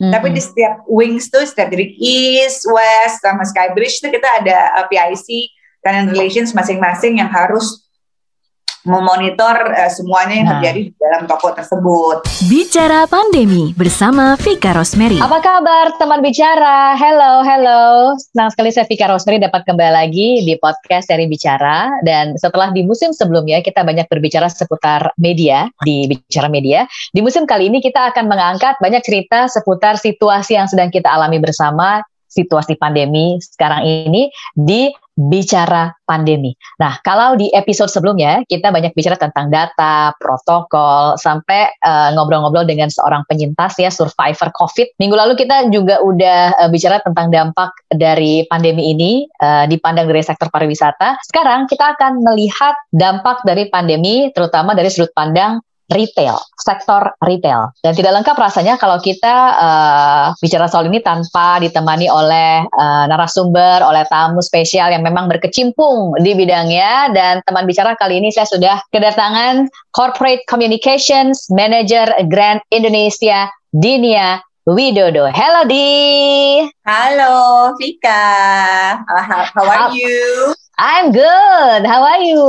Hmm. Tapi di setiap wings tuh, setiap dari East, West, sama Skybridge tuh kita ada uh, PIC, Tenant Relations masing-masing yang harus memonitor uh, semuanya yang nah. terjadi di dalam toko tersebut. Bicara pandemi bersama Vika Rosemary. Apa kabar teman bicara? Hello, hello. Senang sekali saya Vika Rosemary dapat kembali lagi di podcast dari Bicara. Dan setelah di musim sebelumnya kita banyak berbicara seputar media di Bicara Media. Di musim kali ini kita akan mengangkat banyak cerita seputar situasi yang sedang kita alami bersama situasi pandemi sekarang ini di bicara pandemi. Nah, kalau di episode sebelumnya kita banyak bicara tentang data, protokol, sampai eh, ngobrol-ngobrol dengan seorang penyintas ya, survivor COVID. Minggu lalu kita juga udah uh, bicara tentang dampak dari pandemi ini uh, dipandang dari sektor pariwisata. Sekarang kita akan melihat dampak dari pandemi, terutama dari sudut pandang retail, sektor retail. Dan tidak lengkap rasanya kalau kita uh, bicara soal ini tanpa ditemani oleh uh, narasumber, oleh tamu spesial yang memang berkecimpung di bidangnya. Dan teman bicara kali ini saya sudah kedatangan Corporate Communications Manager Grand Indonesia, Dinia Widodo. Hello Di. Halo Vika. How are you? I'm good. How are you?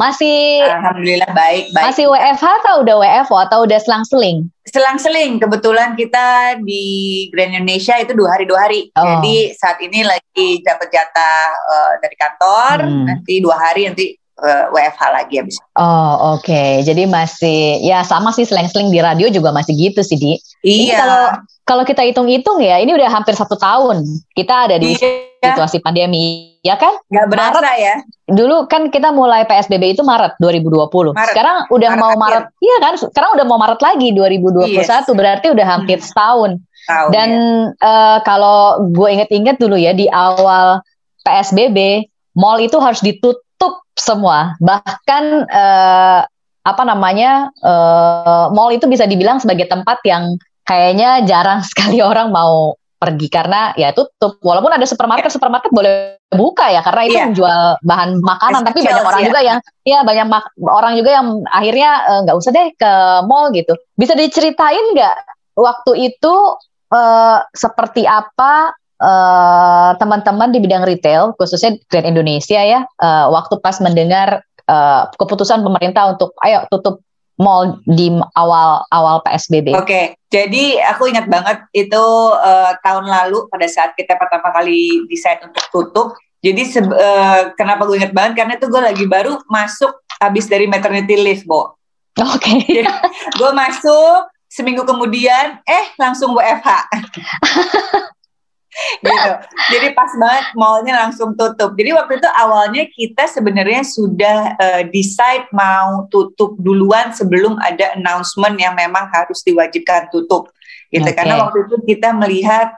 Masih Alhamdulillah baik, baik. Masih WFH atau udah WFO atau udah selang-seling? Selang-seling. Kebetulan kita di Grand Indonesia itu dua hari dua hari. Oh. Jadi saat ini lagi dapat jatah uh, dari kantor. Hmm. Nanti dua hari nanti uh, eh, WFH lagi habis. Oh oke, okay. jadi masih ya sama sih selang-seling di radio juga masih gitu sih di. Iya. kalau kalau kita hitung-hitung ya, ini udah hampir satu tahun kita ada di iya. situasi pandemi ya kan? Gak berasa Maret, ya. Dulu kan kita mulai PSBB itu Maret 2020. Maret. Sekarang udah Maret mau akhir. Maret. Iya kan? Sekarang udah mau Maret lagi 2021 yes. berarti udah hampir hmm. setahun. Tahun, Dan ya. uh, kalau gue inget-inget dulu ya di awal PSBB, mall itu harus ditutup semua. Bahkan uh, apa namanya? Uh, mall itu bisa dibilang sebagai tempat yang kayaknya jarang sekali orang mau pergi karena ya tutup. Walaupun ada supermarket, yeah. supermarket boleh buka ya karena itu yeah. menjual bahan makanan. tapi banyak orang ya. juga yang ya banyak orang juga yang akhirnya eh, nggak uh, usah deh ke mall gitu. Bisa diceritain nggak waktu itu uh, seperti apa uh, teman-teman di bidang retail khususnya Grand Indonesia ya uh, waktu pas mendengar uh, keputusan pemerintah untuk ayo tutup mall di awal awal PSBB. Oke, okay. jadi aku ingat banget itu uh, tahun lalu pada saat kita pertama kali decide untuk tutup. Jadi uh, kenapa gue ingat banget karena itu gue lagi baru masuk habis dari maternity leave, Bo. Oke. Okay. gue masuk seminggu kemudian, eh langsung WFH. gitu. Jadi pas banget mallnya langsung tutup. Jadi waktu itu awalnya kita sebenarnya sudah uh, decide mau tutup duluan sebelum ada announcement yang memang harus diwajibkan tutup. Gitu. Okay. Karena waktu itu kita melihat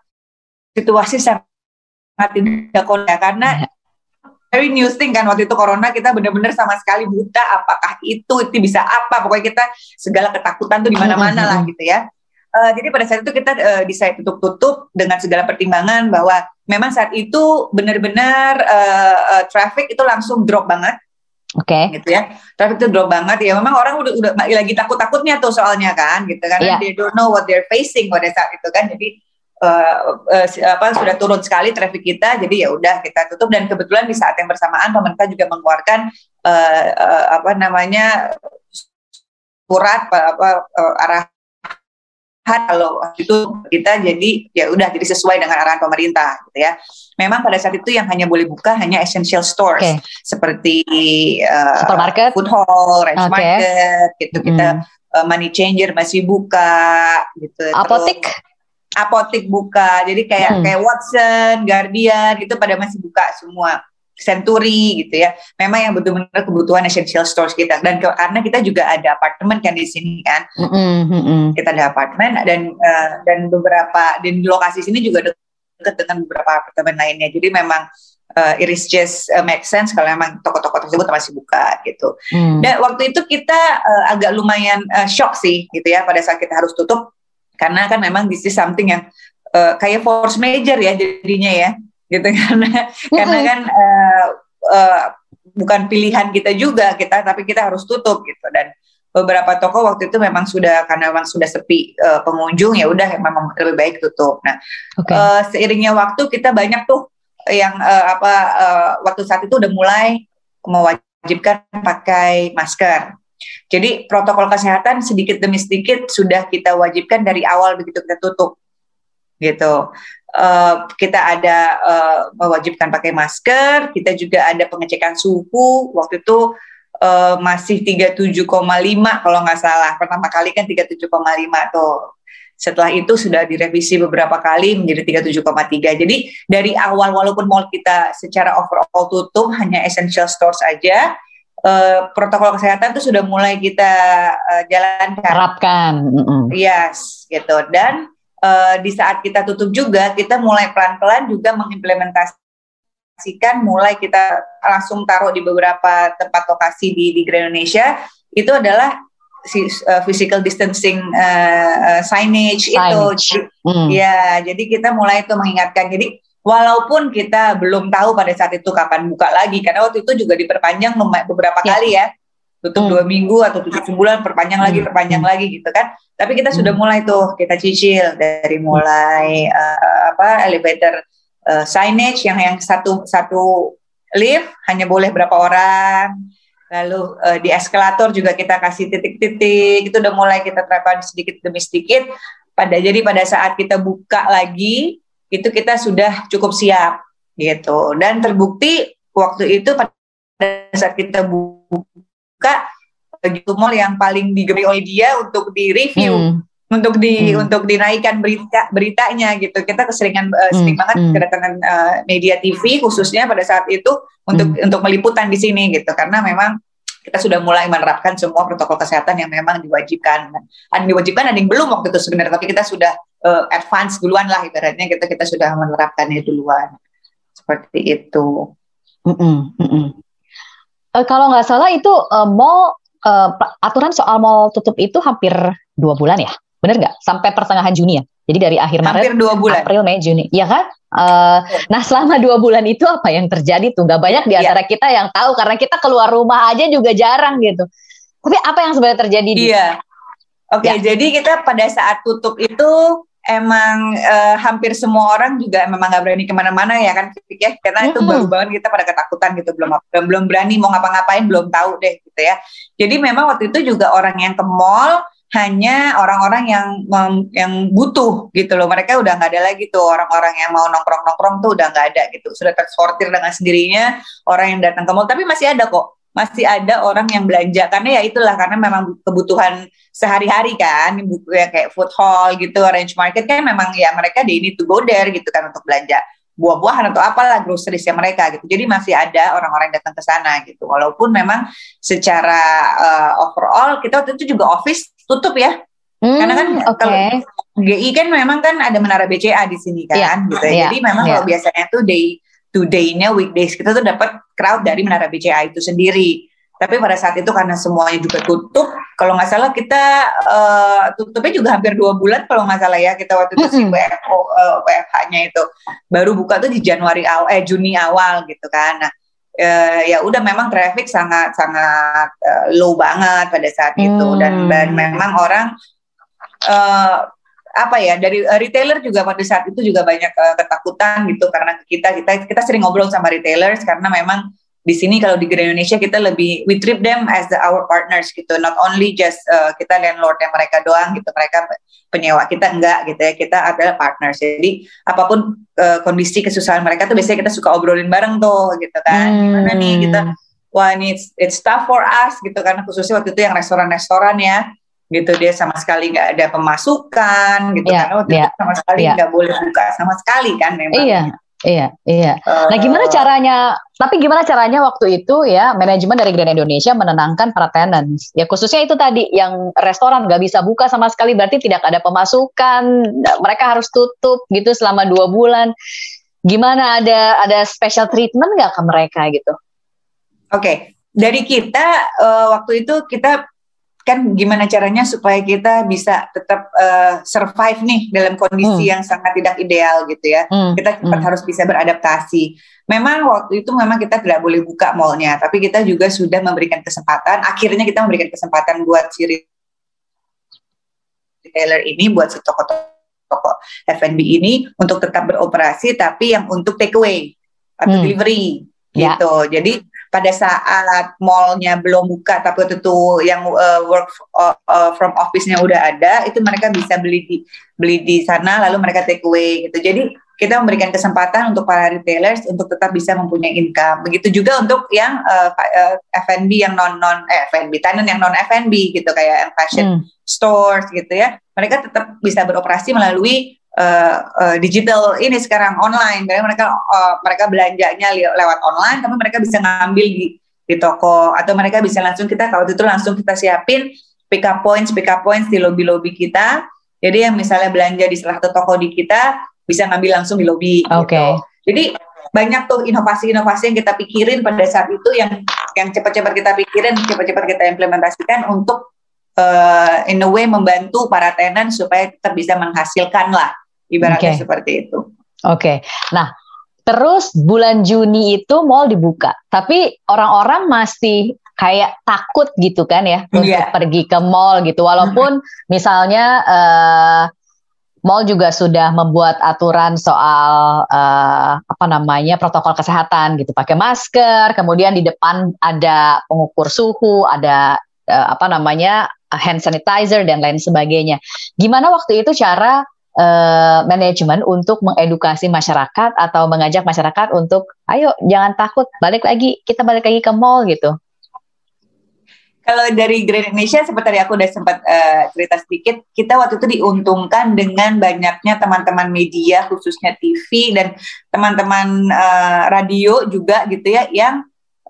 situasi sangat tidak ya karena iya. very new thing kan waktu itu corona kita benar-benar sama sekali buta apakah itu itu bisa apa pokoknya kita segala ketakutan tuh di mana-mana lah gitu ya Uh, jadi pada saat itu kita uh, decide tutup-tutup dengan segala pertimbangan bahwa memang saat itu benar-benar uh, uh, traffic itu langsung drop banget. Oke. Okay. Gitu ya. Traffic itu drop banget ya. Memang orang udah udah lagi takut-takutnya tuh soalnya kan gitu kan. Yeah. They don't know what they're facing pada saat itu kan. Jadi uh, uh, apa sudah turun sekali traffic kita. Jadi ya udah kita tutup dan kebetulan di saat yang bersamaan pemerintah juga mengeluarkan uh, uh, apa namanya surat apa uh, arah kalau itu kita jadi ya udah jadi sesuai dengan arahan pemerintah gitu ya. Memang pada saat itu yang hanya boleh buka hanya essential stores okay. seperti uh, supermarket, food hall, ranch okay. market gitu kita uh, money changer masih buka gitu. Terus, apotik buka. Jadi kayak hmm. kayak Watson, Guardian itu pada masih buka semua. Century gitu ya. Memang yang betul-betul kebutuhan essential stores kita dan ke, karena kita juga ada apartemen kan di sini kan. Mm-hmm. Kita ada apartemen dan uh, dan beberapa di lokasi sini juga dekat dengan beberapa apartemen lainnya. Jadi memang uh, iris just uh, make sense kalau memang toko-toko tersebut masih buka gitu. Mm. Dan waktu itu kita uh, agak lumayan uh, shock sih gitu ya pada saat kita harus tutup karena kan memang this is something yang uh, kayak force major ya jadinya ya gitu karena karena kan uh, uh, bukan pilihan kita juga kita tapi kita harus tutup gitu dan beberapa toko waktu itu memang sudah karena memang sudah sepi uh, pengunjung ya udah memang lebih baik tutup. Nah, okay. uh, seiringnya waktu kita banyak tuh yang uh, apa uh, waktu saat itu udah mulai mewajibkan pakai masker. Jadi protokol kesehatan sedikit demi sedikit sudah kita wajibkan dari awal begitu kita tutup, gitu. Uh, kita ada uh, mewajibkan pakai masker, kita juga ada pengecekan suhu. Waktu itu uh, masih 37,5 kalau nggak salah. Pertama kali kan 37,5 tuh. Setelah itu sudah direvisi beberapa kali menjadi 37,3. Jadi dari awal walaupun mall kita secara overall tutup hanya essential stores aja, uh, protokol kesehatan itu sudah mulai kita uh, jalankan. Terapkan. Yes, gitu. Dan uh, di saat kita tutup juga kita mulai pelan-pelan juga mengimplementasi kan mulai kita langsung taruh di beberapa tempat lokasi di di Grand Indonesia itu adalah si uh, physical distancing uh, uh, signage, signage itu mm. ya jadi kita mulai itu mengingatkan jadi walaupun kita belum tahu pada saat itu kapan buka lagi karena waktu itu juga diperpanjang beberapa yeah. kali ya tutup mm. dua minggu atau tutup sebulan perpanjang lagi hmm. perpanjang mm. lagi gitu kan tapi kita sudah hmm. mulai tuh kita cicil dari mulai uh, apa elevator uh, signage yang yang satu satu lift hanya boleh berapa orang lalu uh, di eskalator juga kita kasih titik-titik itu udah mulai kita terapkan sedikit demi sedikit pada jadi pada saat kita buka lagi itu kita sudah cukup siap gitu dan terbukti waktu itu pada saat kita buka begitu mall yang paling digemari oleh dia untuk di review hmm untuk di hmm. untuk dinaikkan berita beritanya gitu kita keseringan uh, sering hmm. banget hmm. kedatangan uh, media TV khususnya pada saat itu untuk hmm. untuk meliputan di sini gitu karena memang kita sudah mulai menerapkan semua protokol kesehatan yang memang diwajibkan ada yang diwajibkan ada yang belum waktu itu sebenarnya tapi kita sudah uh, advance duluan lah ibaratnya kita kita sudah menerapkannya duluan seperti itu mm -mm, mm -mm. Uh, kalau nggak salah itu uh, mall uh, aturan soal mall tutup itu hampir dua bulan ya Bener nggak? Sampai pertengahan Juni ya? Jadi dari akhir Maret, dua bulan. April, Mei, Juni, ya kan? Uh, nah selama dua bulan itu apa yang terjadi tuh? Gak banyak di iya. antara kita yang tahu karena kita keluar rumah aja juga jarang gitu. Tapi apa yang sebenarnya terjadi? Iya. Oke, okay, ya. jadi kita pada saat tutup itu emang uh, hampir semua orang juga memang nggak berani ke mana-mana ya kan ya karena mm -hmm. itu baru banget kita pada ketakutan gitu belum belum berani mau ngapa-ngapain belum tahu deh gitu ya jadi memang waktu itu juga orang yang ke mall hanya orang-orang yang yang butuh gitu loh. Mereka udah nggak ada lagi tuh orang-orang yang mau nongkrong-nongkrong tuh udah nggak ada gitu. Sudah tersortir dengan sendirinya orang yang datang ke mall. Tapi masih ada kok, masih ada orang yang belanja karena ya itulah karena memang kebutuhan sehari-hari kan, yang kayak food hall gitu, arrange market kan memang ya mereka they need to go there gitu kan untuk belanja buah-buahan atau apalah groseriesnya mereka gitu. Jadi masih ada orang-orang datang ke sana gitu. Walaupun memang secara uh, overall kita waktu itu juga office tutup ya. Hmm, Karena kan okay. kalau GI kan memang kan ada menara BCA di sini kan yeah, gitu ya. Yeah, Jadi memang yeah. kalau biasanya tuh day to day-nya weekdays kita tuh dapat crowd dari menara BCA itu sendiri. Tapi pada saat itu karena semuanya juga tutup, kalau nggak salah kita uh, tutupnya juga hampir dua bulan kalau nggak salah ya kita waktu itu mm -hmm. si WFO uh, eh, WFH-nya itu baru buka tuh di Januari awal eh Juni awal gitu kan. Nah uh, ya udah memang traffic sangat sangat uh, low banget pada saat hmm. itu dan dan memang orang uh, apa ya dari uh, retailer juga pada saat itu juga banyak uh, ketakutan gitu. Karena kita kita kita sering ngobrol sama retailers karena memang di sini kalau di Grand Indonesia kita lebih we treat them as the, our partners gitu. Not only just uh, kita landlord yang mereka doang gitu. Mereka penyewa kita enggak gitu ya. Kita adalah partners. Jadi apa pun uh, kondisi kesusahan mereka tuh biasanya kita suka obrolin bareng tuh gitu kan. Hmm. gimana nih kita wah ini it's, it's tough for us gitu. Kan khususnya waktu itu yang restoran-restoran ya gitu dia sama sekali nggak ada pemasukan gitu yeah, karena waktu yeah, itu sama sekali iya. nggak yeah. boleh buka sama sekali kan memang iya Iya, iya. Nah, gimana caranya? Tapi gimana caranya waktu itu ya manajemen dari Grand Indonesia menenangkan para tenants? Ya khususnya itu tadi yang restoran nggak bisa buka sama sekali, berarti tidak ada pemasukan, mereka harus tutup gitu selama dua bulan. Gimana ada ada special treatment nggak ke mereka gitu? Oke, okay. dari kita uh, waktu itu kita kan gimana caranya supaya kita bisa tetap uh, survive nih dalam kondisi hmm. yang sangat tidak ideal gitu ya. Hmm. Kita cepat hmm. harus bisa beradaptasi. Memang waktu itu memang kita tidak boleh buka mallnya, tapi kita juga sudah memberikan kesempatan. Akhirnya kita memberikan kesempatan buat si retailer ini, buat si toko-toko F&B ini untuk tetap beroperasi, tapi yang untuk takeaway atau hmm. delivery ya. gitu. Jadi pada saat mallnya belum buka tapi itu tuh yang uh, work uh, uh, from office-nya udah ada itu mereka bisa beli di beli di sana lalu mereka take away gitu jadi kita memberikan kesempatan untuk para retailers untuk tetap bisa mempunyai income. Begitu juga untuk yang uh, uh, F&B yang non non eh, F&B tenant yang non F&B gitu kayak fashion hmm. stores gitu ya. Mereka tetap bisa beroperasi melalui uh, uh, digital ini sekarang online, jadi mereka uh, mereka belanjanya lewat online, tapi mereka bisa ngambil di di toko atau mereka bisa langsung kita kalau itu langsung kita siapin pick up points pick up points di lobby lobby kita. Jadi yang misalnya belanja di salah satu toko di kita bisa ngambil langsung di lobby. Oke. Okay. Gitu. Jadi banyak tuh inovasi-inovasi yang kita pikirin pada saat itu yang yang cepat-cepat kita pikirin, cepat-cepat kita implementasikan untuk uh, in a way membantu para tenant supaya tetap bisa menghasilkan lah ibaratnya okay. seperti itu. Oke, okay. nah terus bulan Juni itu mall dibuka, tapi orang-orang masih kayak takut gitu kan ya yeah. untuk pergi ke mall gitu, walaupun misalnya uh, mall juga sudah membuat aturan soal uh, apa namanya protokol kesehatan gitu, pakai masker, kemudian di depan ada pengukur suhu, ada uh, apa namanya hand sanitizer dan lain sebagainya. Gimana waktu itu cara uh, manajemen untuk mengedukasi masyarakat atau mengajak masyarakat untuk ayo jangan takut balik lagi kita balik lagi ke mall gitu. Kalau dari Grand Indonesia seperti tadi aku udah sempat uh, cerita sedikit, kita waktu itu diuntungkan dengan banyaknya teman-teman media khususnya TV dan teman-teman uh, radio juga gitu ya yang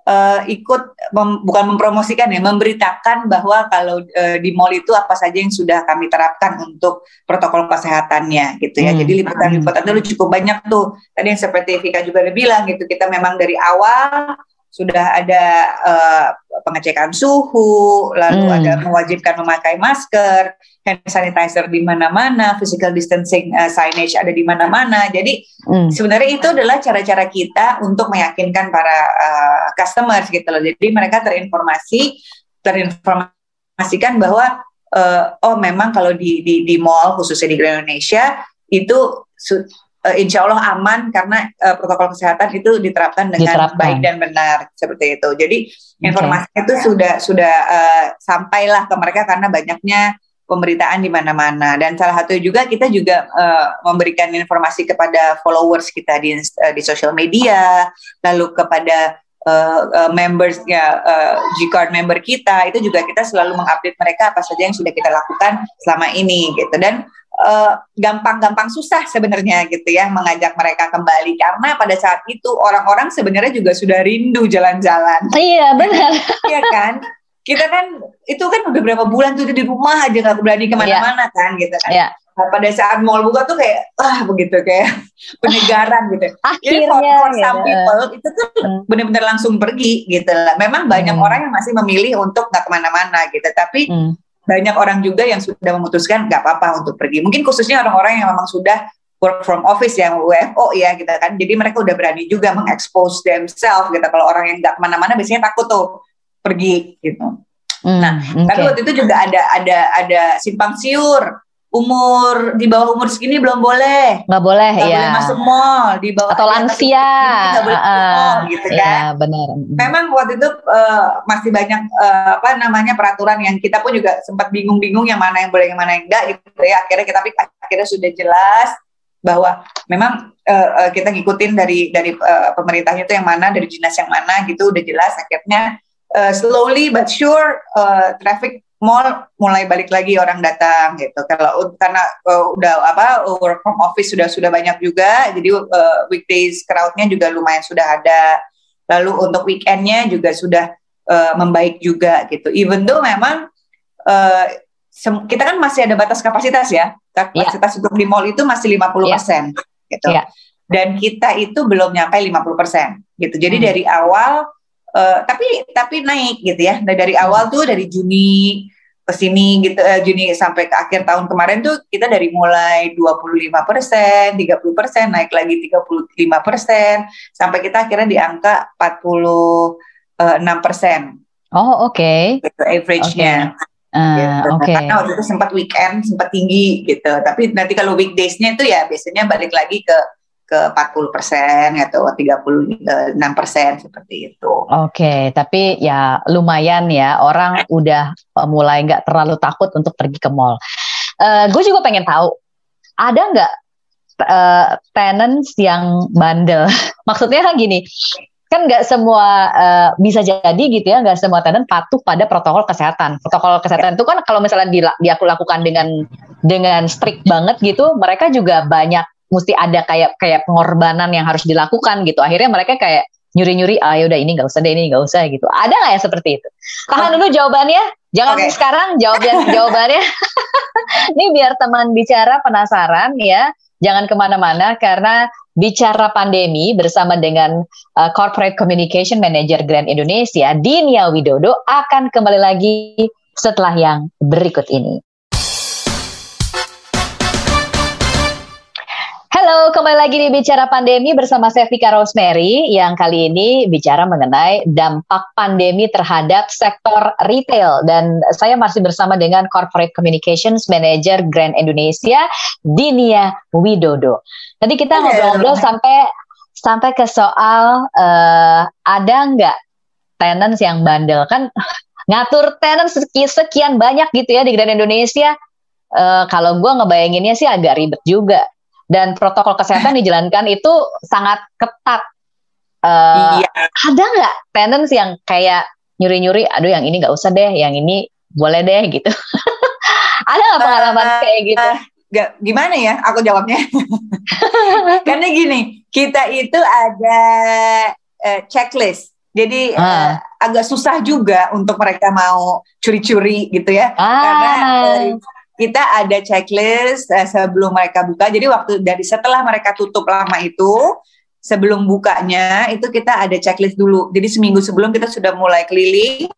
uh, ikut mem, bukan mempromosikan ya, memberitakan bahwa kalau uh, di mall itu apa saja yang sudah kami terapkan untuk protokol kesehatannya gitu ya. Hmm. Jadi liputan-liputan itu cukup banyak tuh. Tadi yang seperti Vika juga udah bilang gitu, kita memang dari awal sudah ada uh, pengecekan suhu, lalu hmm. ada mewajibkan memakai masker, hand sanitizer di mana-mana, physical distancing uh, signage ada di mana-mana. Jadi hmm. sebenarnya itu adalah cara-cara kita untuk meyakinkan para uh, customers gitu loh. Jadi mereka terinformasi, terinformasikan bahwa uh, oh memang kalau di di di mall khususnya di Indonesia itu uh, insya Allah aman karena uh, protokol kesehatan itu diterapkan dengan diterapkan. baik dan benar seperti itu. Jadi informasi okay. itu sudah sudah uh, sampailah ke mereka karena banyaknya pemberitaan di mana-mana dan salah satu juga kita juga uh, memberikan informasi kepada followers kita di uh, di sosial media lalu kepada uh, uh, membersnya uh, G-card member kita itu juga kita selalu mengupdate mereka apa saja yang sudah kita lakukan selama ini gitu dan gampang-gampang uh, susah sebenarnya gitu ya mengajak mereka kembali karena pada saat itu orang-orang sebenarnya juga sudah rindu jalan-jalan. Iya benar. Iya kan? Kita kan itu kan udah berapa bulan tuh di rumah aja nggak berani ke mana-mana yeah. kan gitu kan. Yeah. Nah, pada saat mall buka tuh kayak ah begitu kayak penyegaran gitu. Akhirnya, Jadi for, for some ya. people itu tuh hmm. benar-benar langsung pergi gitu lah. Memang banyak hmm. orang yang masih memilih untuk nggak ke mana-mana gitu. Tapi hmm banyak orang juga yang sudah memutuskan nggak apa-apa untuk pergi. Mungkin khususnya orang-orang yang memang sudah work from office yang WFO ya gitu kan. Jadi mereka udah berani juga mengekspos themselves gitu. Kalau orang yang nggak ke mana-mana biasanya takut tuh pergi gitu. Hmm, nah, okay. tapi waktu itu juga ada ada ada simpang siur umur di bawah umur segini belum boleh. Nggak boleh nggak ya boleh masuk mall di bawah atau lansia. nggak boleh masuk mall gitu kan. ya, benar. Memang waktu itu uh, masih banyak uh, apa namanya peraturan yang kita pun juga sempat bingung-bingung yang mana yang boleh yang mana yang enggak gitu ya. Akhirnya kita akhirnya sudah jelas bahwa memang uh, uh, kita ngikutin dari dari uh, pemerintahnya itu yang mana dari dinas yang mana gitu udah jelas. Akhirnya uh, slowly but sure uh, traffic mall mulai balik lagi orang datang gitu. Kalau karena uh, udah apa work from office sudah sudah banyak juga, jadi uh, weekdays crowdnya juga lumayan sudah ada. Lalu untuk weekendnya juga sudah uh, membaik juga gitu. Even though memang uh, kita kan masih ada batas kapasitas ya. Kapasitas yeah. untuk di mall itu masih 50% yeah. gitu. Yeah. Dan kita itu belum nyampe 50% gitu. Jadi hmm. dari awal Uh, tapi tapi naik gitu ya. Dari, dari awal tuh dari Juni ke sini gitu uh, Juni sampai ke akhir tahun kemarin tuh kita dari mulai 25 persen, 30 persen, naik lagi 35 persen, sampai kita akhirnya di angka 46 persen. Oh oke. Okay. Itu average-nya. Okay. Uh, gitu. okay. Karena waktu itu sempat weekend sempat tinggi gitu. Tapi nanti kalau weekdays-nya itu ya biasanya balik lagi ke ke 40 persen atau 36 persen seperti itu. Oke, okay, tapi ya lumayan ya orang udah mulai nggak terlalu takut untuk pergi ke mall. Uh, gue juga pengen tahu ada nggak uh, tenants yang bandel? Maksudnya kan gini, kan nggak semua uh, bisa jadi gitu ya, nggak semua tenant patuh pada protokol kesehatan. Protokol kesehatan itu kan kalau misalnya dia lakukan dengan dengan strict banget gitu, mereka juga banyak mesti ada kayak kayak pengorbanan yang harus dilakukan gitu. Akhirnya mereka kayak nyuri-nyuri, ah udah ini nggak usah deh, ini nggak usah gitu. Ada nggak yang seperti itu? Tahan dulu jawabannya, jangan okay. sekarang jawabnya jawabannya. ini biar teman bicara penasaran ya, jangan ke mana-mana karena bicara pandemi bersama dengan uh, Corporate Communication Manager Grand Indonesia, Dinia Widodo akan kembali lagi setelah yang berikut ini. Halo, kembali lagi di Bicara Pandemi bersama saya Vika Rosemary yang kali ini bicara mengenai dampak pandemi terhadap sektor retail dan saya masih bersama dengan Corporate Communications Manager Grand Indonesia Dinia Widodo. Tadi kita ngobrol-ngobrol sampai sampai ke soal uh, ada nggak tenants yang bandel kan ngatur tenants sekian banyak gitu ya di Grand Indonesia. Uh, kalau gue ngebayanginnya sih agak ribet juga dan protokol kesehatan dijalankan itu sangat ketat. Uh, iya. Ada nggak tenants yang kayak nyuri-nyuri, aduh yang ini nggak usah deh, yang ini boleh deh gitu. ada nggak pengalaman uh, kayak gitu? Uh, gak, gimana ya aku jawabnya? Karena gini, kita itu ada uh, checklist. Jadi uh. Uh, agak susah juga untuk mereka mau curi-curi gitu ya. Ah. Karena uh, kita ada checklist uh, sebelum mereka buka. Jadi waktu dari setelah mereka tutup lama itu, sebelum bukanya itu kita ada checklist dulu. Jadi seminggu sebelum kita sudah mulai keliling,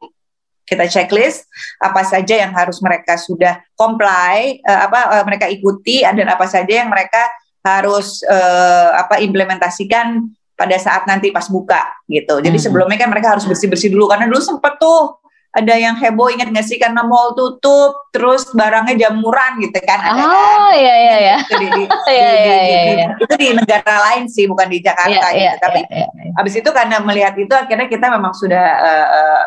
kita checklist apa saja yang harus mereka sudah comply, uh, apa uh, mereka ikuti, dan apa saja yang mereka harus uh, apa implementasikan pada saat nanti pas buka gitu. Jadi hmm. sebelumnya kan mereka harus bersih bersih dulu karena dulu sempet tuh ada yang heboh ingat nggak sih? Karena mall tutup terus barangnya jamuran gitu kan ada oh, kan iya iya iya. Itu di, di, iya, iya, iya, iya. itu di negara lain sih bukan di Jakarta iya, gitu. iya, tapi iya, iya. habis itu karena melihat itu akhirnya kita memang sudah uh,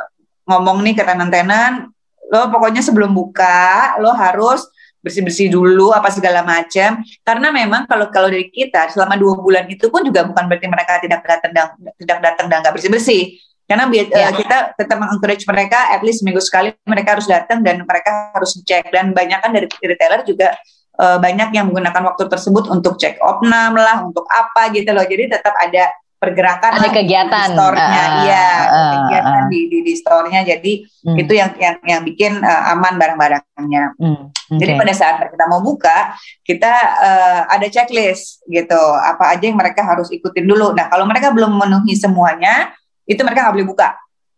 ngomong nih ke tenan-tenan lo pokoknya sebelum buka lo harus bersih-bersih dulu apa segala macam karena memang kalau kalau dari kita selama dua bulan itu pun juga bukan berarti mereka tidak datang tidak datang dan nggak bersih-bersih karena yeah. uh, kita tetap mengencourage mereka, at least seminggu sekali mereka harus datang dan mereka harus cek. Dan banyak kan dari retailer juga uh, banyak yang menggunakan waktu tersebut untuk cek opnam lah, untuk apa gitu loh. Jadi tetap ada pergerakan ada kegiatan di store-nya, uh, iya, uh, kegiatan uh, di di, di store-nya. Jadi uh, itu yang yang yang bikin uh, aman barang-barangnya. Uh, okay. Jadi pada saat kita mau buka, kita uh, ada checklist gitu, apa aja yang mereka harus ikutin dulu. Nah, kalau mereka belum memenuhi semuanya, itu mereka nggak boleh buka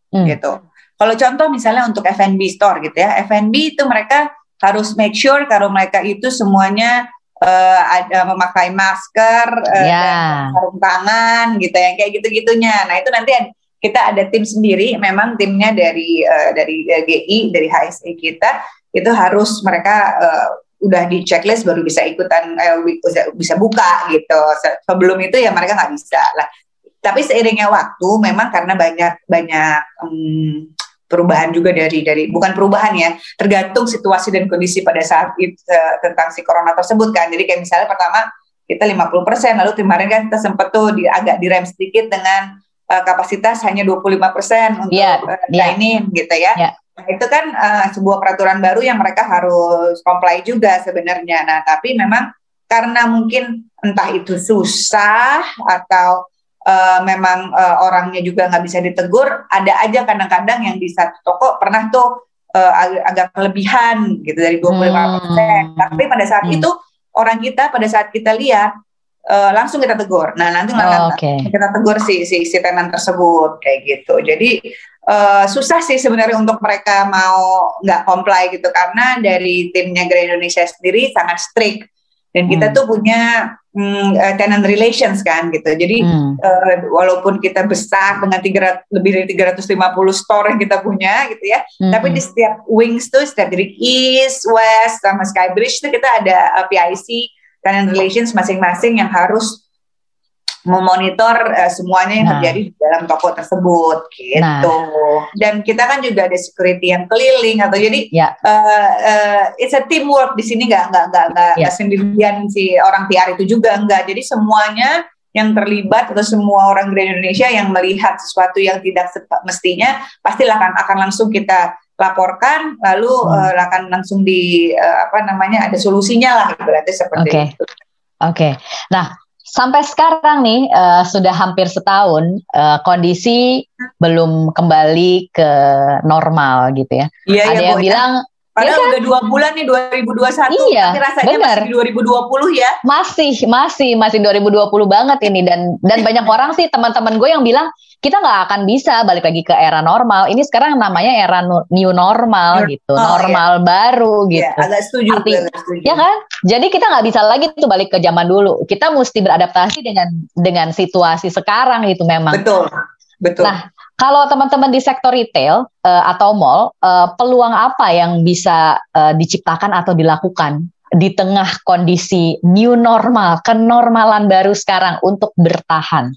hmm. gitu. Kalau contoh misalnya untuk F&B store gitu ya, F&B itu mereka harus make sure kalau mereka itu semuanya uh, ada memakai masker uh, yeah. dan sarung tangan gitu yang kayak gitu-gitunya. Nah itu nanti kita ada tim sendiri, memang timnya dari uh, dari GI dari HSE kita itu harus mereka uh, udah di checklist baru bisa ikutan eh, bisa buka gitu. Sebelum itu ya mereka nggak bisa lah. Tapi seiringnya waktu, memang karena banyak banyak um, perubahan juga dari dari bukan perubahan ya, tergantung situasi dan kondisi pada saat itu uh, tentang si corona tersebut kan. Jadi kayak misalnya pertama kita 50%, lalu kemarin kan kita sempat tuh di, agak direm sedikit dengan uh, kapasitas hanya 25% untuk yeah, uh, dining yeah. gitu ya. Yeah. Nah, itu kan uh, sebuah peraturan baru yang mereka harus comply juga sebenarnya. Nah, tapi memang karena mungkin entah itu susah atau uh, memang uh, orangnya juga nggak bisa ditegur, ada aja kadang-kadang yang di satu toko pernah tuh uh, agak kelebihan gitu dari 25 persen. Hmm. Tapi pada saat hmm. itu orang kita pada saat kita lihat uh, langsung kita tegur. Nah nanti oh, okay. kita tegur si si si tenan tersebut kayak gitu. Jadi uh, susah sih sebenarnya untuk mereka mau nggak comply gitu karena dari timnya Grand Indonesia sendiri sangat strict dan kita hmm. tuh punya um, tenant relations kan gitu. Jadi hmm. uh, walaupun kita besar dengan 300, lebih dari 350 store yang kita punya gitu ya, hmm. tapi di setiap wings tuh setiap dari East, West sama Skybridge tuh kita ada uh, PIC tenant relations masing-masing yang harus memonitor uh, semuanya yang nah. terjadi di dalam toko tersebut gitu. Nah. Dan kita kan juga ada security yang keliling atau jadi ya. uh, uh, it's a teamwork di sini nggak nggak nggak nggak ya. sendirian si orang PR itu juga nggak. Jadi semuanya yang terlibat atau semua orang di Indonesia yang melihat sesuatu yang tidak mestinya pasti akan akan langsung kita laporkan lalu hmm. uh, akan langsung di uh, apa namanya ada solusinya lah berarti seperti okay. itu. Oke. Okay. Nah, sampai sekarang nih uh, sudah hampir setahun uh, kondisi belum kembali ke normal gitu ya. Iya, Ada iya, yang bilang Padahal ya kan? udah dua bulan nih 2021, iya, tapi rasanya bener. masih 2020 ya. Masih, masih, masih 2020 banget ini dan dan banyak orang sih teman-teman gue yang bilang kita nggak akan bisa balik lagi ke era normal. Ini sekarang namanya era new normal new, gitu, oh, normal iya. baru iya, gitu. Ya, agak setuju, Arti, agak setuju. Ya kan? Jadi kita nggak bisa lagi tuh balik ke zaman dulu. Kita mesti beradaptasi dengan dengan situasi sekarang gitu memang. Betul. Betul. Nah, kalau teman-teman di sektor retail uh, atau mall, uh, peluang apa yang bisa uh, diciptakan atau dilakukan di tengah kondisi new normal, kenormalan baru sekarang untuk bertahan?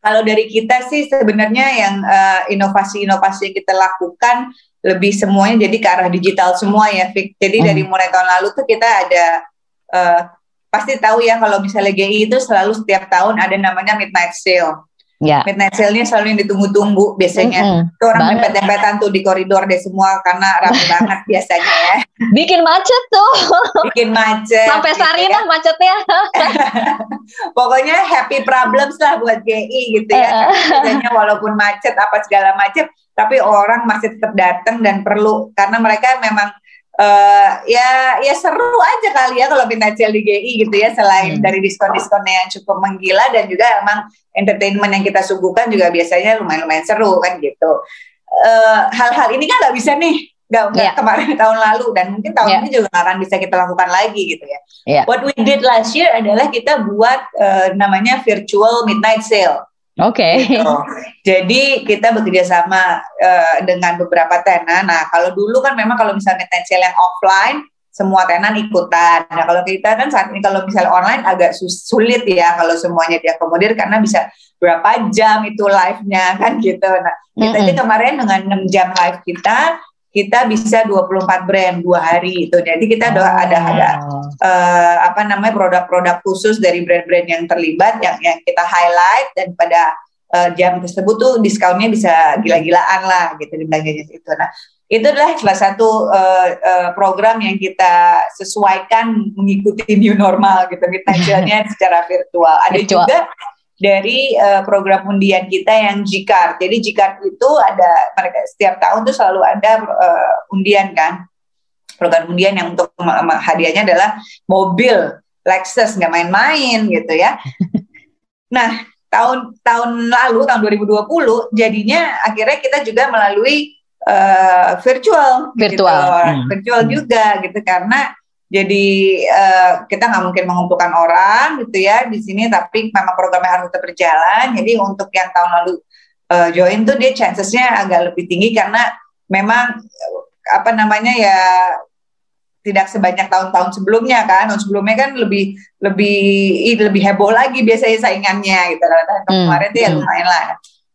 Kalau dari kita sih sebenarnya yang inovasi-inovasi uh, yang kita lakukan lebih semuanya jadi ke arah digital semua ya, Fik. Jadi hmm. dari mulai tahun lalu tuh kita ada uh, pasti tahu ya kalau misalnya GI itu selalu setiap tahun ada namanya midnight sale. Ya. Midnight sale-nya selalu yang ditunggu-tunggu biasanya. Mm -hmm. Tuh orang dempet-dempetan tuh di koridor deh semua karena ramai banget biasanya ya. Bikin macet tuh. Bikin macet. Sampai gitu Sarinah ya. macetnya. Pokoknya happy problems lah buat GI gitu ya. Biasanya walaupun macet apa segala macet, tapi orang masih tetap datang dan perlu karena mereka memang uh, ya ya seru aja kali ya kalau sale di GI gitu ya selain hmm. dari diskon-diskonnya yang cukup menggila dan juga emang entertainment yang kita suguhkan juga biasanya lumayan-lumayan seru kan gitu. Eh, hal-hal uh, ini kan nggak bisa nih nggak yeah. kemarin tahun lalu dan mungkin tahun yeah. ini juga akan bisa kita lakukan lagi gitu ya. Yeah. What we did last year adalah kita buat uh, namanya virtual midnight sale. Oke. Okay. Gitu. Jadi kita bekerja sama uh, dengan beberapa tenan. Nah kalau dulu kan memang kalau misalnya sale yang offline semua tenan ikutan. Nah kalau kita kan saat ini kalau misalnya online agak sulit ya kalau semuanya diakomodir karena bisa berapa jam itu live-nya kan gitu. Nah kita mm -hmm. kemarin dengan 6 jam live kita kita bisa 24 brand dua hari itu. Jadi kita oh. ada ada uh, apa namanya produk-produk khusus dari brand-brand yang terlibat yang yang kita highlight dan pada uh, jam tersebut tuh diskonnya bisa gila-gilaan lah gitu di belanja itu. Nah itu adalah salah satu uh, uh, program yang kita sesuaikan mengikuti new normal gitu kita secara virtual. Ada virtual. juga dari uh, program undian kita yang Jikar. Jadi Jikar itu ada mereka setiap tahun tuh selalu ada uh, undian kan. Program undian yang untuk hadiahnya adalah mobil Lexus nggak main-main gitu ya. Nah, tahun tahun lalu tahun 2020 jadinya akhirnya kita juga melalui uh, virtual virtual gitu. hmm. virtual juga gitu karena jadi uh, kita nggak mungkin mengumpulkan orang gitu ya di sini, tapi memang programnya harus tetap berjalan. Jadi untuk yang tahun lalu uh, join tuh dia chancesnya agak lebih tinggi karena memang apa namanya ya tidak sebanyak tahun-tahun sebelumnya kan. Tahun sebelumnya kan lebih lebih lebih heboh lagi biasanya saingannya gitu. Nah, hmm. kemarin tuh ya lumayan lah.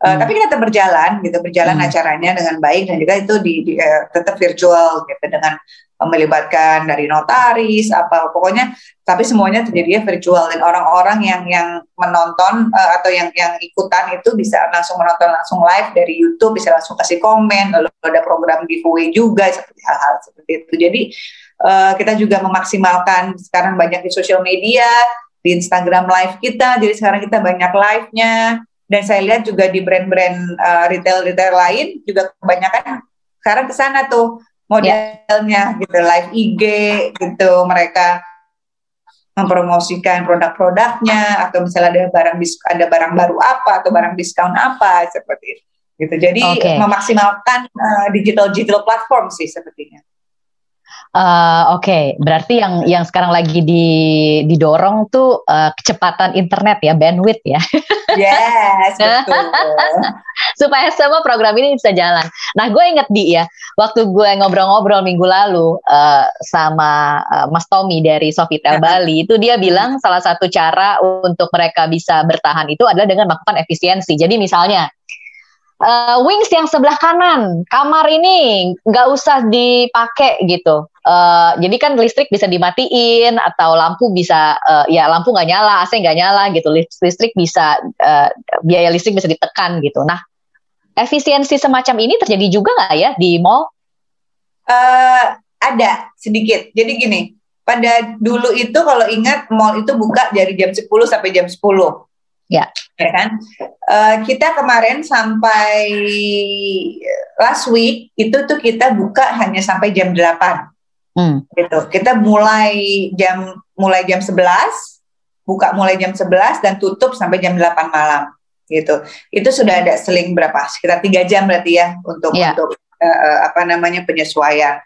Uh, hmm. Tapi kita tetap berjalan gitu, berjalan hmm. acaranya dengan baik dan juga itu di, di uh, tetap virtual gitu dengan melibatkan dari notaris apa pokoknya tapi semuanya terjadi virtual. Dan orang-orang yang yang menonton uh, atau yang yang ikutan itu bisa langsung menonton langsung live dari YouTube bisa langsung kasih komen lalu ada program giveaway juga seperti hal-hal seperti itu. Jadi uh, kita juga memaksimalkan sekarang banyak di sosial media di Instagram live kita jadi sekarang kita banyak live-nya. Dan saya lihat juga di brand-brand uh, retail-retail lain juga kebanyakan sekarang ke sana tuh modelnya gitu live IG gitu mereka mempromosikan produk-produknya atau misalnya ada barang ada barang baru apa atau barang diskon apa seperti itu. gitu. Jadi okay. memaksimalkan uh, digital digital platform sih sepertinya. Uh, Oke, okay. berarti yang yang sekarang lagi di, didorong tuh uh, kecepatan internet ya, bandwidth ya. Yes, betul. Supaya semua program ini bisa jalan. Nah, gue inget di ya, waktu gue ngobrol-ngobrol minggu lalu uh, sama uh, Mas Tommy dari Sofitel Bali, itu dia bilang salah satu cara untuk mereka bisa bertahan itu adalah dengan melakukan efisiensi. Jadi misalnya uh, wings yang sebelah kanan kamar ini nggak usah dipakai gitu. Uh, jadi kan listrik bisa dimatiin atau lampu bisa uh, ya lampu nggak nyala, AC nggak nyala gitu. Listrik bisa uh, biaya listrik bisa ditekan gitu. Nah, efisiensi semacam ini terjadi juga nggak ya di mall? Uh, ada sedikit. Jadi gini, pada dulu itu kalau ingat mall itu buka dari jam 10 sampai jam 10. Ya. Ya kan? Uh, kita kemarin sampai last week itu tuh kita buka hanya sampai jam 8. Hmm. Gitu. Kita mulai jam mulai jam 11, buka mulai jam 11 dan tutup sampai jam 8 malam. Gitu. Itu sudah ada seling berapa? Sekitar tiga jam berarti ya untuk ya. untuk uh, apa namanya penyesuaian.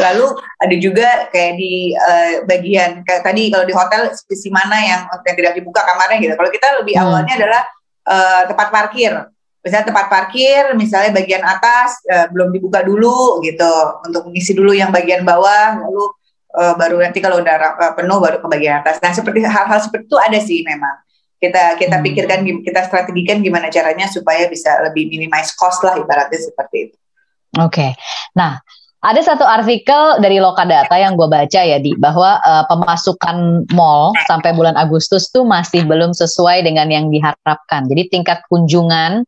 Lalu ada juga kayak di uh, bagian kayak tadi kalau di hotel sisi mana yang, yang tidak dibuka kamarnya gitu. Kalau kita lebih hmm. awalnya adalah uh, tempat parkir. Misalnya tempat parkir, misalnya bagian atas uh, belum dibuka dulu gitu untuk mengisi dulu yang bagian bawah, lalu uh, baru nanti kalau udah uh, penuh baru ke bagian atas. Nah seperti hal-hal seperti itu ada sih memang kita kita hmm. pikirkan kita strategikan gimana caranya supaya bisa lebih minimize cost lah ibaratnya seperti itu. Oke, okay. nah ada satu artikel dari Lokadata yang gue baca ya di bahwa uh, pemasukan mall sampai bulan Agustus tuh masih belum sesuai dengan yang diharapkan. Jadi tingkat kunjungan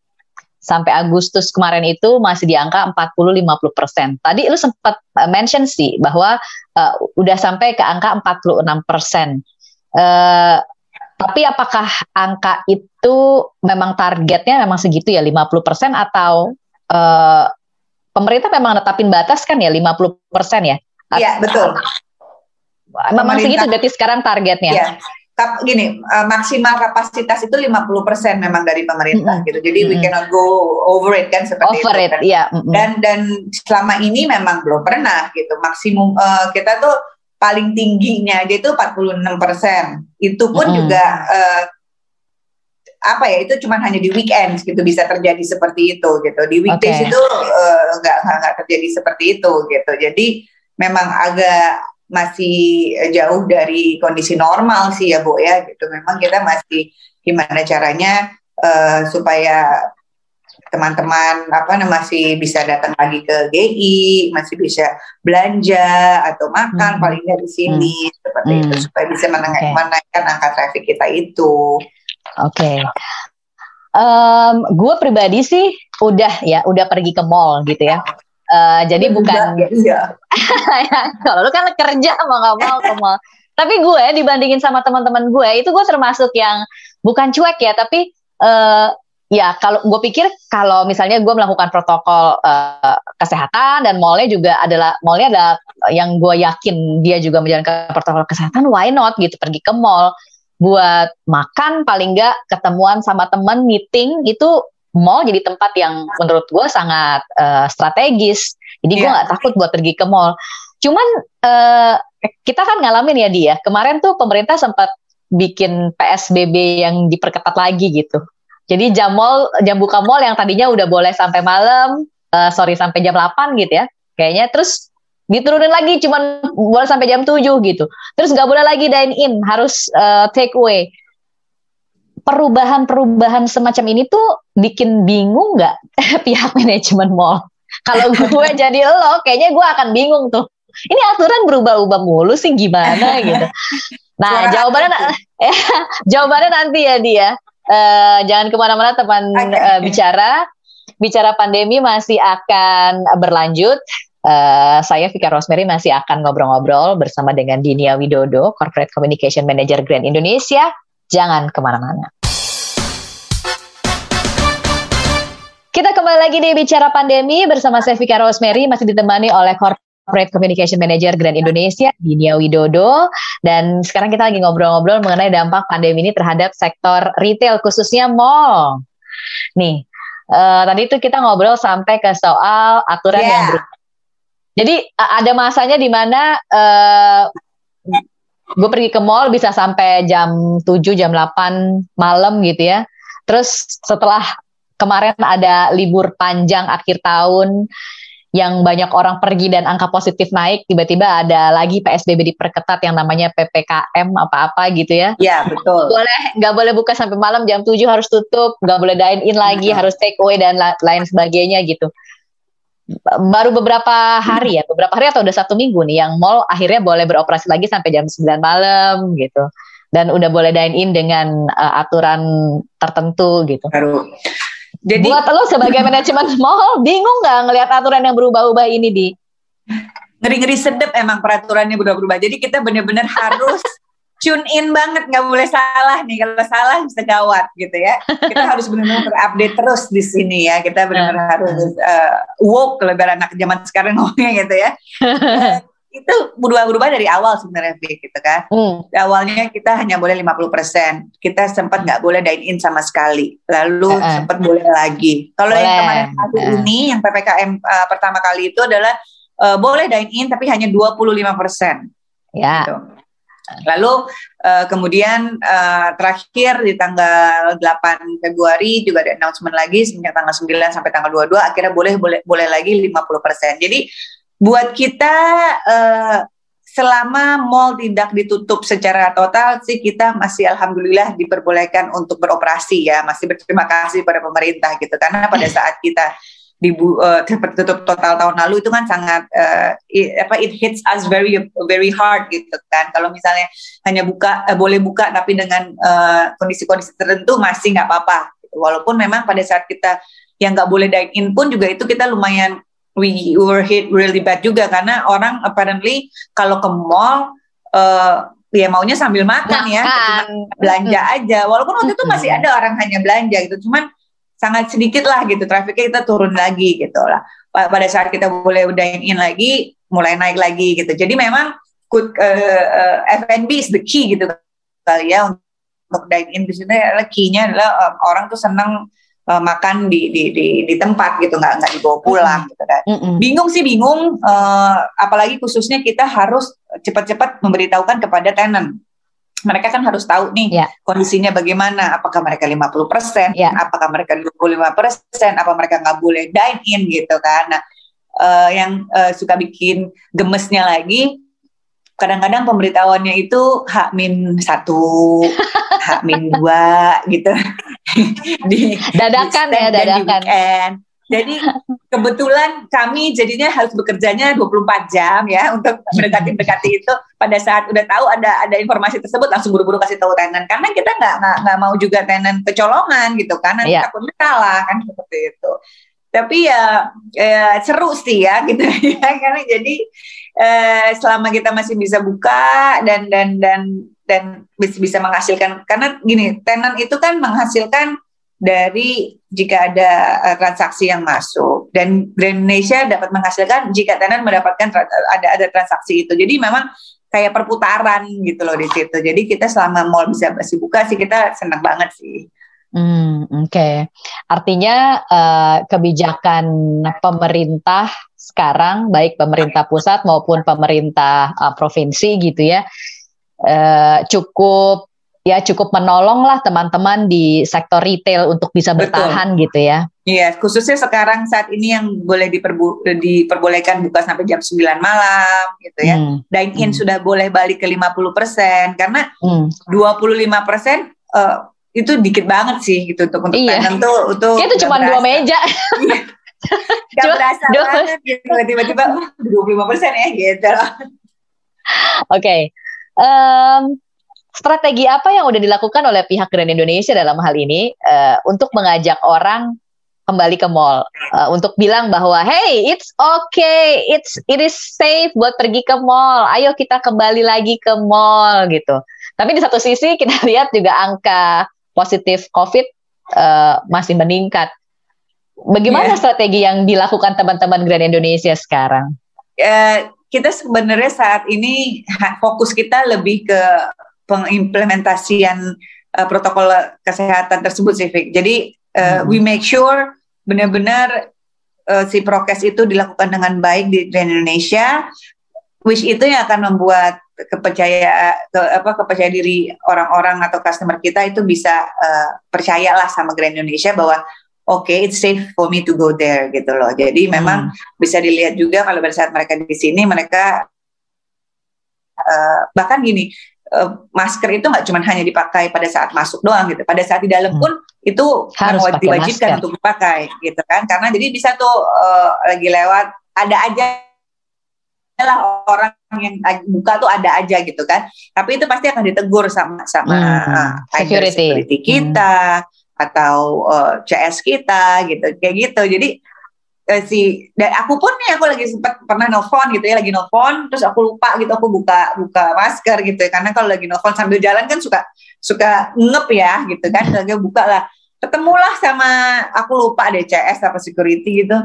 sampai Agustus kemarin itu masih di angka 40-50 persen. Tadi lu sempat uh, mention sih bahwa uh, udah sampai ke angka 46 persen. Uh, tapi apakah angka itu memang targetnya memang segitu ya 50 persen atau uh, pemerintah memang netapin batas kan ya 50% ya? Iya, betul. Memang segitu berarti sekarang targetnya. Iya. Gini, uh, maksimal kapasitas itu 50% memang dari pemerintah mm -hmm. gitu. Jadi mm -hmm. we cannot go over it kan seperti over itu. It, kan. yeah. mm -hmm. Dan dan selama ini memang belum pernah gitu. Maksimum uh, kita tuh paling tingginya aja itu 46%. Itu pun mm -hmm. juga uh, apa ya itu cuma hanya di weekend gitu bisa terjadi seperti itu gitu di weekdays okay. itu uh, nggak nggak terjadi seperti itu gitu jadi memang agak masih jauh dari kondisi normal sih ya bu ya gitu memang kita masih gimana caranya uh, supaya teman-teman apa masih bisa datang lagi ke GI masih bisa belanja atau makan hmm. paling dari sini hmm. seperti hmm. itu supaya bisa menaikkan, okay. menaikkan angka traffic kita itu. Oke. Okay. Um, gue pribadi sih udah ya udah pergi ke mall gitu ya. Uh, jadi bukan. Iya. Kalau lu kan kerja mau nggak mau ke mall. Tapi gue dibandingin sama teman-teman gue itu gue termasuk yang bukan cuek ya, tapi uh, ya kalau gue pikir kalau misalnya gue melakukan protokol uh, kesehatan dan mallnya juga adalah mallnya adalah yang gue yakin dia juga menjalankan protokol kesehatan, why not gitu pergi ke mall buat makan paling nggak ketemuan sama temen meeting itu mall jadi tempat yang menurut gue sangat uh, strategis jadi gue iya. nggak takut buat pergi ke mall cuman uh, kita kan ngalamin ya dia kemarin tuh pemerintah sempat bikin PSBB yang diperketat lagi gitu jadi jam mall jam buka mall yang tadinya udah boleh sampai malam uh, sorry sampai jam 8 gitu ya kayaknya terus diturunin lagi cuman boleh sampai jam 7 gitu. Terus nggak boleh lagi dine in, harus uh, take away. Perubahan-perubahan semacam ini tuh bikin bingung nggak pihak manajemen mall? Kalau gue jadi lo, kayaknya gue akan bingung tuh. Ini aturan berubah-ubah mulu sih gimana gitu. Nah, jawabannya ya, jawabannya nanti ya dia. Uh, jangan ke mana-mana teman okay. uh, bicara. Bicara pandemi masih akan berlanjut Uh, saya Vika Rosemary masih akan ngobrol-ngobrol bersama dengan Dinia Widodo, Corporate Communication Manager Grand Indonesia. Jangan ke mana-mana. Kita kembali lagi di Bicara Pandemi bersama saya Vika Rosemary, masih ditemani oleh Corporate Communication Manager Grand Indonesia, Dinia Widodo. Dan sekarang kita lagi ngobrol-ngobrol mengenai dampak pandemi ini terhadap sektor retail, khususnya mall. Nih, uh, tadi itu kita ngobrol sampai ke soal aturan yeah. yang berubah. Jadi uh, ada masanya di mana uh, gue pergi ke mall bisa sampai jam 7 jam 8 malam gitu ya. Terus setelah kemarin ada libur panjang akhir tahun yang banyak orang pergi dan angka positif naik, tiba-tiba ada lagi PSBB diperketat yang namanya PPKM apa-apa gitu ya. Iya, betul. Boleh nggak boleh buka sampai malam jam 7 harus tutup, nggak boleh dine in lagi, harus take away dan lain sebagainya gitu. Baru beberapa hari ya, beberapa hari atau udah satu minggu nih yang mall akhirnya boleh beroperasi lagi sampai jam 9 malam gitu. Dan udah boleh dine in dengan uh, aturan tertentu gitu. Baru jadi buat lo sebagai manajemen mall bingung nggak ngelihat aturan yang berubah-ubah ini di? Ngeri-ngeri sedep emang peraturannya berubah-ubah. Jadi kita benar-benar harus tune in banget nggak boleh salah nih kalau salah bisa gawat gitu ya kita harus benar-benar terupdate terus di sini ya kita benar-benar harus uh, woke lebaran anak zaman sekarang ngomongnya gitu ya uh, itu berubah-berubah dari awal sebenarnya gitu kan. Hmm. Awalnya kita hanya boleh 50%. Kita sempat nggak boleh dine in sama sekali. Lalu uh -uh. sempat boleh lagi. Kalau yang kemarin hari uh. ini yang PPKM uh, pertama kali itu adalah uh, boleh dine in tapi hanya 25%. Ya. Gitu. Lalu uh, kemudian uh, terakhir di tanggal 8 Februari juga ada announcement lagi semenjak tanggal 9 sampai tanggal 22 akhirnya boleh boleh boleh lagi 50%. Jadi buat kita uh, selama mall tidak ditutup secara total sih kita masih alhamdulillah diperbolehkan untuk beroperasi ya masih berterima kasih pada pemerintah gitu karena pada saat kita dibu uh, tertutup total tahun lalu itu kan sangat uh, it, apa it hits us very very hard gitu kan kalau misalnya hanya buka uh, boleh buka tapi dengan kondisi-kondisi uh, tertentu masih nggak apa-apa gitu. walaupun memang pada saat kita yang nggak boleh dine in pun juga itu kita lumayan we were hit really bad juga karena orang apparently kalau ke mall uh, ya maunya sambil makan, ya, makan. ya, cuma belanja aja. Walaupun waktu itu masih ada orang hanya belanja gitu, cuman sangat sedikit lah gitu, trafiknya kita turun lagi gitu lah. Pada saat kita boleh dine in lagi, mulai naik lagi gitu. Jadi memang uh, uh, F&B is the key gitu kali ya untuk dine in di sini adalah key-nya adalah um, orang tuh senang uh, makan di, di di di tempat gitu nggak nggak dibawa pulang mm -hmm. gitu kan. Mm -hmm. Bingung sih bingung uh, apalagi khususnya kita harus cepat-cepat memberitahukan kepada tenant. Mereka kan harus tahu nih yeah. kondisinya bagaimana, apakah mereka 50%, yeah. apakah mereka 25%, apa mereka nggak boleh dine in gitu kan. Nah, uh, yang uh, suka bikin gemesnya lagi kadang-kadang pemberitahuannya itu hak min satu, hak min dua gitu. di dadakan di ya dadakan. Di Jadi kebetulan kami jadinya harus bekerjanya 24 jam ya untuk mendekati-mendekati itu. Pada saat udah tahu ada ada informasi tersebut langsung buru-buru kasih tahu tenan karena kita nggak nggak mau juga tenan kecolongan gitu karena yeah. takutnya kalah kan seperti itu. Tapi ya, ya seru sih ya gitu ya karena jadi eh, selama kita masih bisa buka dan dan dan dan bisa menghasilkan karena gini tenan itu kan menghasilkan dari jika ada uh, transaksi yang masuk. Dan Grand Indonesia dapat menghasilkan jika tenan mendapatkan ada ada transaksi itu. Jadi memang kayak perputaran gitu loh di situ. Jadi kita selama mall bisa masih buka sih kita senang banget sih. Hmm, Oke, okay. artinya uh, kebijakan pemerintah sekarang, baik pemerintah pusat maupun pemerintah uh, provinsi gitu ya, uh, cukup ya cukup menolong lah teman-teman di sektor retail untuk bisa bertahan Betul. gitu ya. Iya, khususnya sekarang saat ini yang boleh diperbu diperbolehkan buka sampai jam 9 malam gitu ya. Hmm. Dine in hmm. sudah boleh balik ke 50% karena hmm. 25% persen uh, itu dikit banget sih gitu untuk untuk iya. tenant tuh itu itu cuma dua meja iya. gak berasa dua. banget gitu tiba-tiba dua puluh lima persen ya gitu oke okay. um, strategi apa yang udah dilakukan oleh pihak Grand Indonesia dalam hal ini uh, untuk mengajak orang kembali ke mall uh, untuk bilang bahwa hey it's okay it's it is safe buat pergi ke mall ayo kita kembali lagi ke mall gitu tapi di satu sisi kita lihat juga angka positif COVID uh, masih meningkat. Bagaimana yeah. strategi yang dilakukan teman-teman Grand Indonesia sekarang? Uh, kita sebenarnya saat ini fokus kita lebih ke pengimplementasian uh, protokol kesehatan tersebut sih, Jadi uh, hmm. we make sure benar-benar uh, si prokes itu dilakukan dengan baik di Indonesia, which itu yang akan membuat kepercaya ke, apa kepercaya diri orang-orang atau customer kita itu bisa uh, percayalah sama Grand Indonesia bahwa oke okay, it's safe for me to go there gitu loh. Jadi hmm. memang bisa dilihat juga kalau pada saat mereka di sini mereka uh, bahkan gini uh, masker itu nggak cuma hanya dipakai pada saat masuk doang gitu. Pada saat di dalam hmm. pun itu harus diwajibkan untuk dipakai gitu kan. Karena jadi bisa tuh uh, lagi lewat ada aja lah orang yang buka tuh ada aja gitu kan. Tapi itu pasti akan ditegur sama sama hmm. uh, security. security kita. Hmm atau uh, eh, CS kita gitu kayak gitu jadi uh, si dan aku pun nih aku lagi sempat pernah nelfon gitu ya lagi nelfon terus aku lupa gitu aku buka buka masker gitu ya. Karena kalau lagi nelfon sambil jalan kan suka suka ngep ya gitu kan lagi buka lah. Ketemulah sama aku lupa deh CS apa security gitu.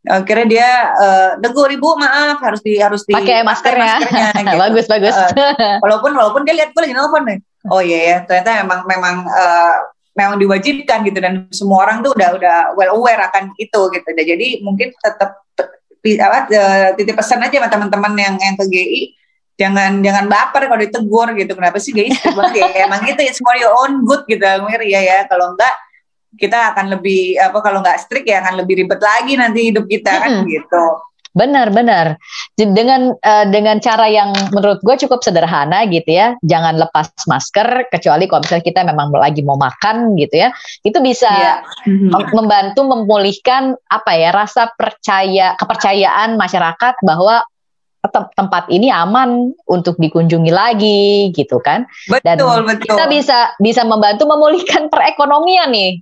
Akhirnya dia uh, negur ibu maaf harus di harus di pakai maskernya, maskernya gitu. bagus bagus. Uh, walaupun walaupun dia lihat gue lagi nelfon nih. Oh iya ya ternyata memang memang uh, memang diwajibkan gitu dan semua orang tuh udah udah well aware akan itu gitu. Jadi mungkin tetap apa eh, titip pesan aja sama teman-teman yang yang ke GI jangan jangan baper kalau ditegur gitu. Kenapa sih GI ya emang itu it's for your own good gitu Mir ya ya. Kalau enggak kita akan lebih apa kalau nggak strict ya akan lebih ribet lagi nanti hidup kita kan gitu Benar, benar. Dengan uh, dengan cara yang menurut gue cukup sederhana gitu ya. Jangan lepas masker kecuali kalau misalnya kita memang lagi mau makan gitu ya. Itu bisa yeah. Mhm. membantu memulihkan apa ya rasa percaya kepercayaan masyarakat bahwa tempat ini aman untuk dikunjungi lagi gitu kan. Betul, Dan betul. kita bisa bisa membantu memulihkan perekonomian nih.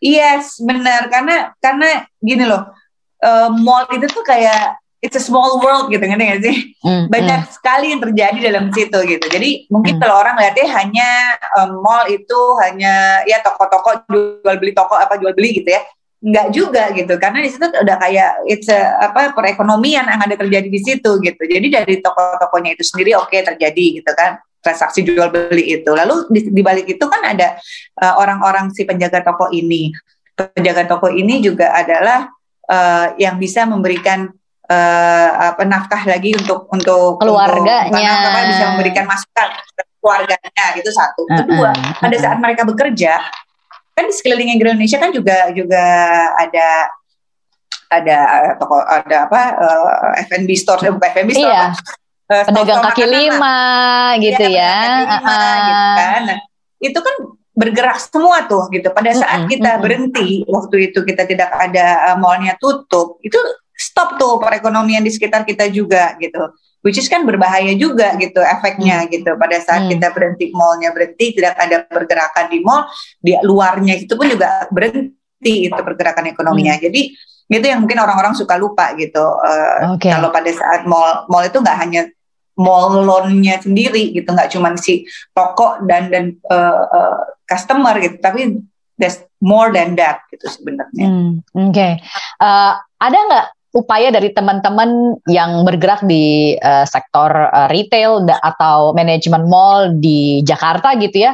Yes, benar karena karena gini loh uh, mall itu tuh kayak it's a small world gitu ngerti gak sih? Mm, Banyak mm. sekali yang terjadi dalam situ gitu. Jadi mungkin mm. kalau orang lihatnya hanya um, mall itu hanya ya toko-toko jual beli toko apa jual beli gitu ya. Enggak juga gitu karena di situ udah kayak it's a, apa perekonomian yang ada terjadi di situ gitu. Jadi dari toko-tokonya itu sendiri oke okay, terjadi gitu kan transaksi jual beli itu. Lalu di, di balik itu kan ada uh, orang-orang si penjaga toko ini. Penjaga toko ini juga adalah uh, yang bisa memberikan uh, apa nafkah lagi untuk untuk keluarganya untuk, apa, bisa memberikan masukan keluarganya itu satu kedua uh, uh, uh, pada saat mereka bekerja kan di sekeliling Indonesia kan juga juga ada ada toko ada apa uh, F&B store eh, bukan F&B store iya. uh, pedagang kaki lima gitu ya, ya. Kaki lima, uh, gitu kan. Nah, itu kan bergerak semua tuh gitu. Pada saat kita berhenti waktu itu kita tidak ada uh, mallnya tutup, itu stop tuh perekonomian di sekitar kita juga gitu. Which is kan berbahaya juga gitu efeknya mm. gitu. Pada saat mm. kita berhenti mallnya berhenti, tidak ada pergerakan di mall, di luarnya itu pun juga berhenti itu pergerakan ekonominya. Mm. Jadi itu yang mungkin orang-orang suka lupa gitu. Uh, okay. Kalau pada saat mall mall itu nggak hanya mall loan-nya sendiri gitu nggak cuma si toko dan dan uh, uh, customer gitu tapi there's more than that gitu sebenarnya. Hmm, Oke, okay. uh, ada nggak upaya dari teman-teman yang bergerak di uh, sektor uh, retail atau manajemen mall di Jakarta gitu ya,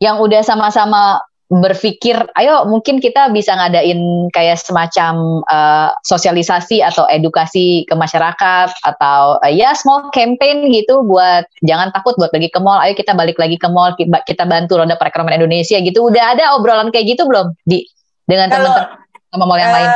yang udah sama-sama berpikir, ayo mungkin kita bisa ngadain kayak semacam uh, sosialisasi atau edukasi ke masyarakat atau uh, ya small campaign gitu buat jangan takut buat pergi ke mall, ayo kita balik lagi ke mall, kita bantu roda perekonomian Indonesia gitu. Udah ada obrolan kayak gitu belum di dengan teman-teman sama mall yang uh, lain?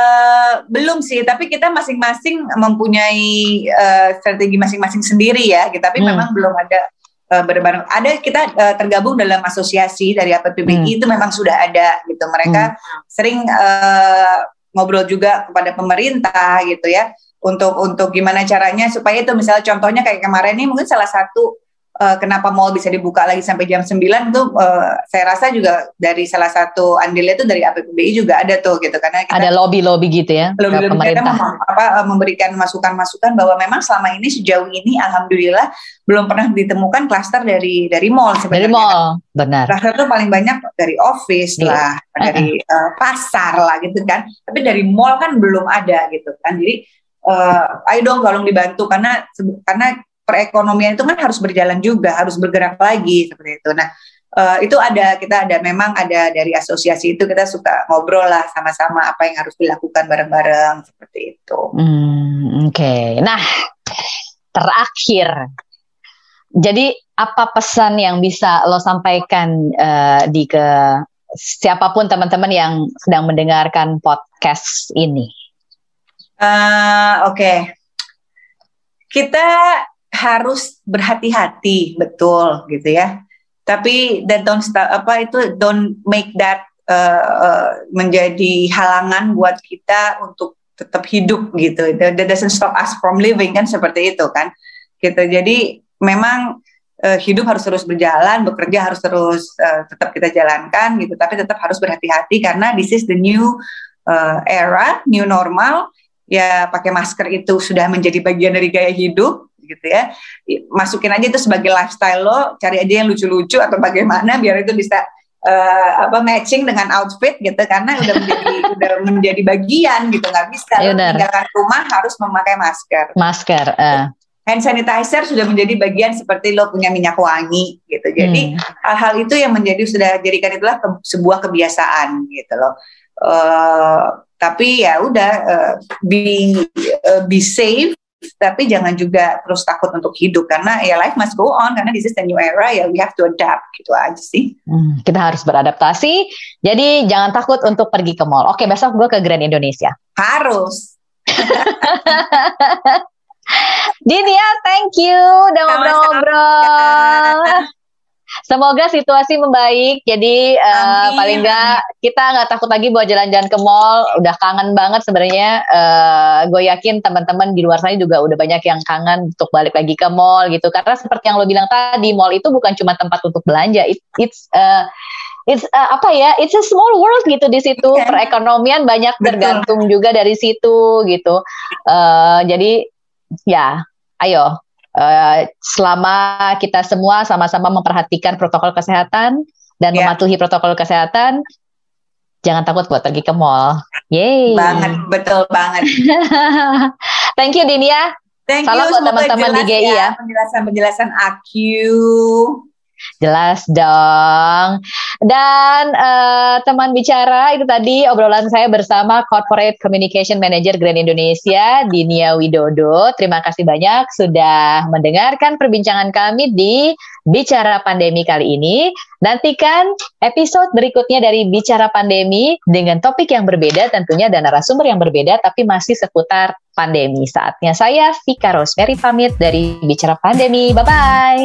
Belum sih, tapi kita masing-masing mempunyai uh, strategi masing-masing sendiri ya, gitu. tapi hmm. memang belum ada uh, bareng-bareng. Ada kita uh, tergabung dalam asosiasi dari APPBI hmm. itu memang sudah ada gitu. Mereka hmm. sering uh, ngobrol juga kepada pemerintah gitu ya untuk untuk gimana caranya supaya itu misalnya contohnya kayak kemarin ini mungkin salah satu uh, kenapa mall bisa dibuka lagi sampai jam 9 tuh uh, saya rasa juga dari salah satu andilnya itu dari APBI juga ada tuh gitu karena kita, ada lobby-lobby gitu ya lobby -lobby pemerintah mem apa eh, memberikan masukan-masukan bahwa memang selama ini sejauh ini alhamdulillah belum pernah ditemukan klaster dari dari mall sebenarnya. Dari mall, benar. Klaster tuh paling banyak dari office yeah. lah, dari uh, pasar lah gitu kan. Tapi dari mall kan belum ada gitu kan. Jadi uh, ayo dong tolong dibantu karena karena perekonomian itu kan harus berjalan juga, harus bergerak lagi seperti itu. Nah, uh, itu ada kita ada memang ada dari asosiasi itu kita suka ngobrol lah sama-sama apa yang harus dilakukan bareng-bareng seperti itu. Hmm, Oke, okay. nah terakhir, jadi apa pesan yang bisa lo sampaikan uh, di ke siapa pun teman-teman yang sedang mendengarkan podcast ini? Uh, Oke, okay. kita harus berhati-hati, betul gitu ya. Tapi that don't start apa itu don't make that uh, menjadi halangan buat kita untuk tetap hidup gitu. That doesn't stop us from living kan seperti itu kan. Gitu. Jadi memang uh, hidup harus terus berjalan bekerja harus terus uh, tetap kita jalankan gitu. Tapi tetap harus berhati-hati karena this is the new uh, era new normal. Ya pakai masker itu sudah menjadi bagian dari gaya hidup gitu ya masukin aja itu sebagai lifestyle lo cari aja yang lucu-lucu atau bagaimana biar itu bisa uh, apa matching dengan outfit gitu karena udah menjadi udah menjadi bagian gitu nggak bisa ya, tinggalkan rumah harus memakai masker masker uh. hand sanitizer sudah menjadi bagian seperti lo punya minyak wangi gitu jadi hmm. hal-hal hmm. itu yang menjadi sudah jadikan itulah ke, sebuah kebiasaan gitu loh uh, tapi ya udah uh, be uh, be safe tapi jangan juga terus takut untuk hidup karena ya life must go on karena this is the new era ya we have to adapt gitu aja sih. Hmm, kita harus beradaptasi. Jadi jangan takut untuk pergi ke mall. Oke besok gue ke Grand Indonesia. Harus. Dinia, thank you udah ngobrol-ngobrol. Semoga situasi membaik. Jadi uh, paling enggak kita nggak takut lagi buat jalan-jalan ke mall. Udah kangen banget sebenarnya. Uh, gue yakin teman-teman di luar sana juga udah banyak yang kangen untuk balik lagi ke mall gitu. Karena seperti yang lo bilang tadi, mall itu bukan cuma tempat untuk belanja. It, it's uh, it's uh, apa ya it's a small world gitu di situ yeah. perekonomian banyak tergantung juga dari situ gitu uh, jadi ya ayo uh, selama kita semua sama-sama memperhatikan protokol kesehatan dan yeah. mematuhi protokol kesehatan, jangan takut buat pergi ke mall. Yeay. Banget, betul banget. Thank you Dinia. Thank Salam you, buat teman-teman di GI ya. ya. Penjelasan-penjelasan AQ. Jelas dong. Dan uh, teman bicara itu tadi obrolan saya bersama Corporate Communication Manager Grand Indonesia, Dinia Widodo. Terima kasih banyak sudah mendengarkan perbincangan kami di Bicara Pandemi kali ini. Nantikan episode berikutnya dari Bicara Pandemi dengan topik yang berbeda tentunya dan narasumber yang berbeda tapi masih seputar pandemi. Saatnya saya Vika Rosemary pamit dari Bicara Pandemi. Bye-bye.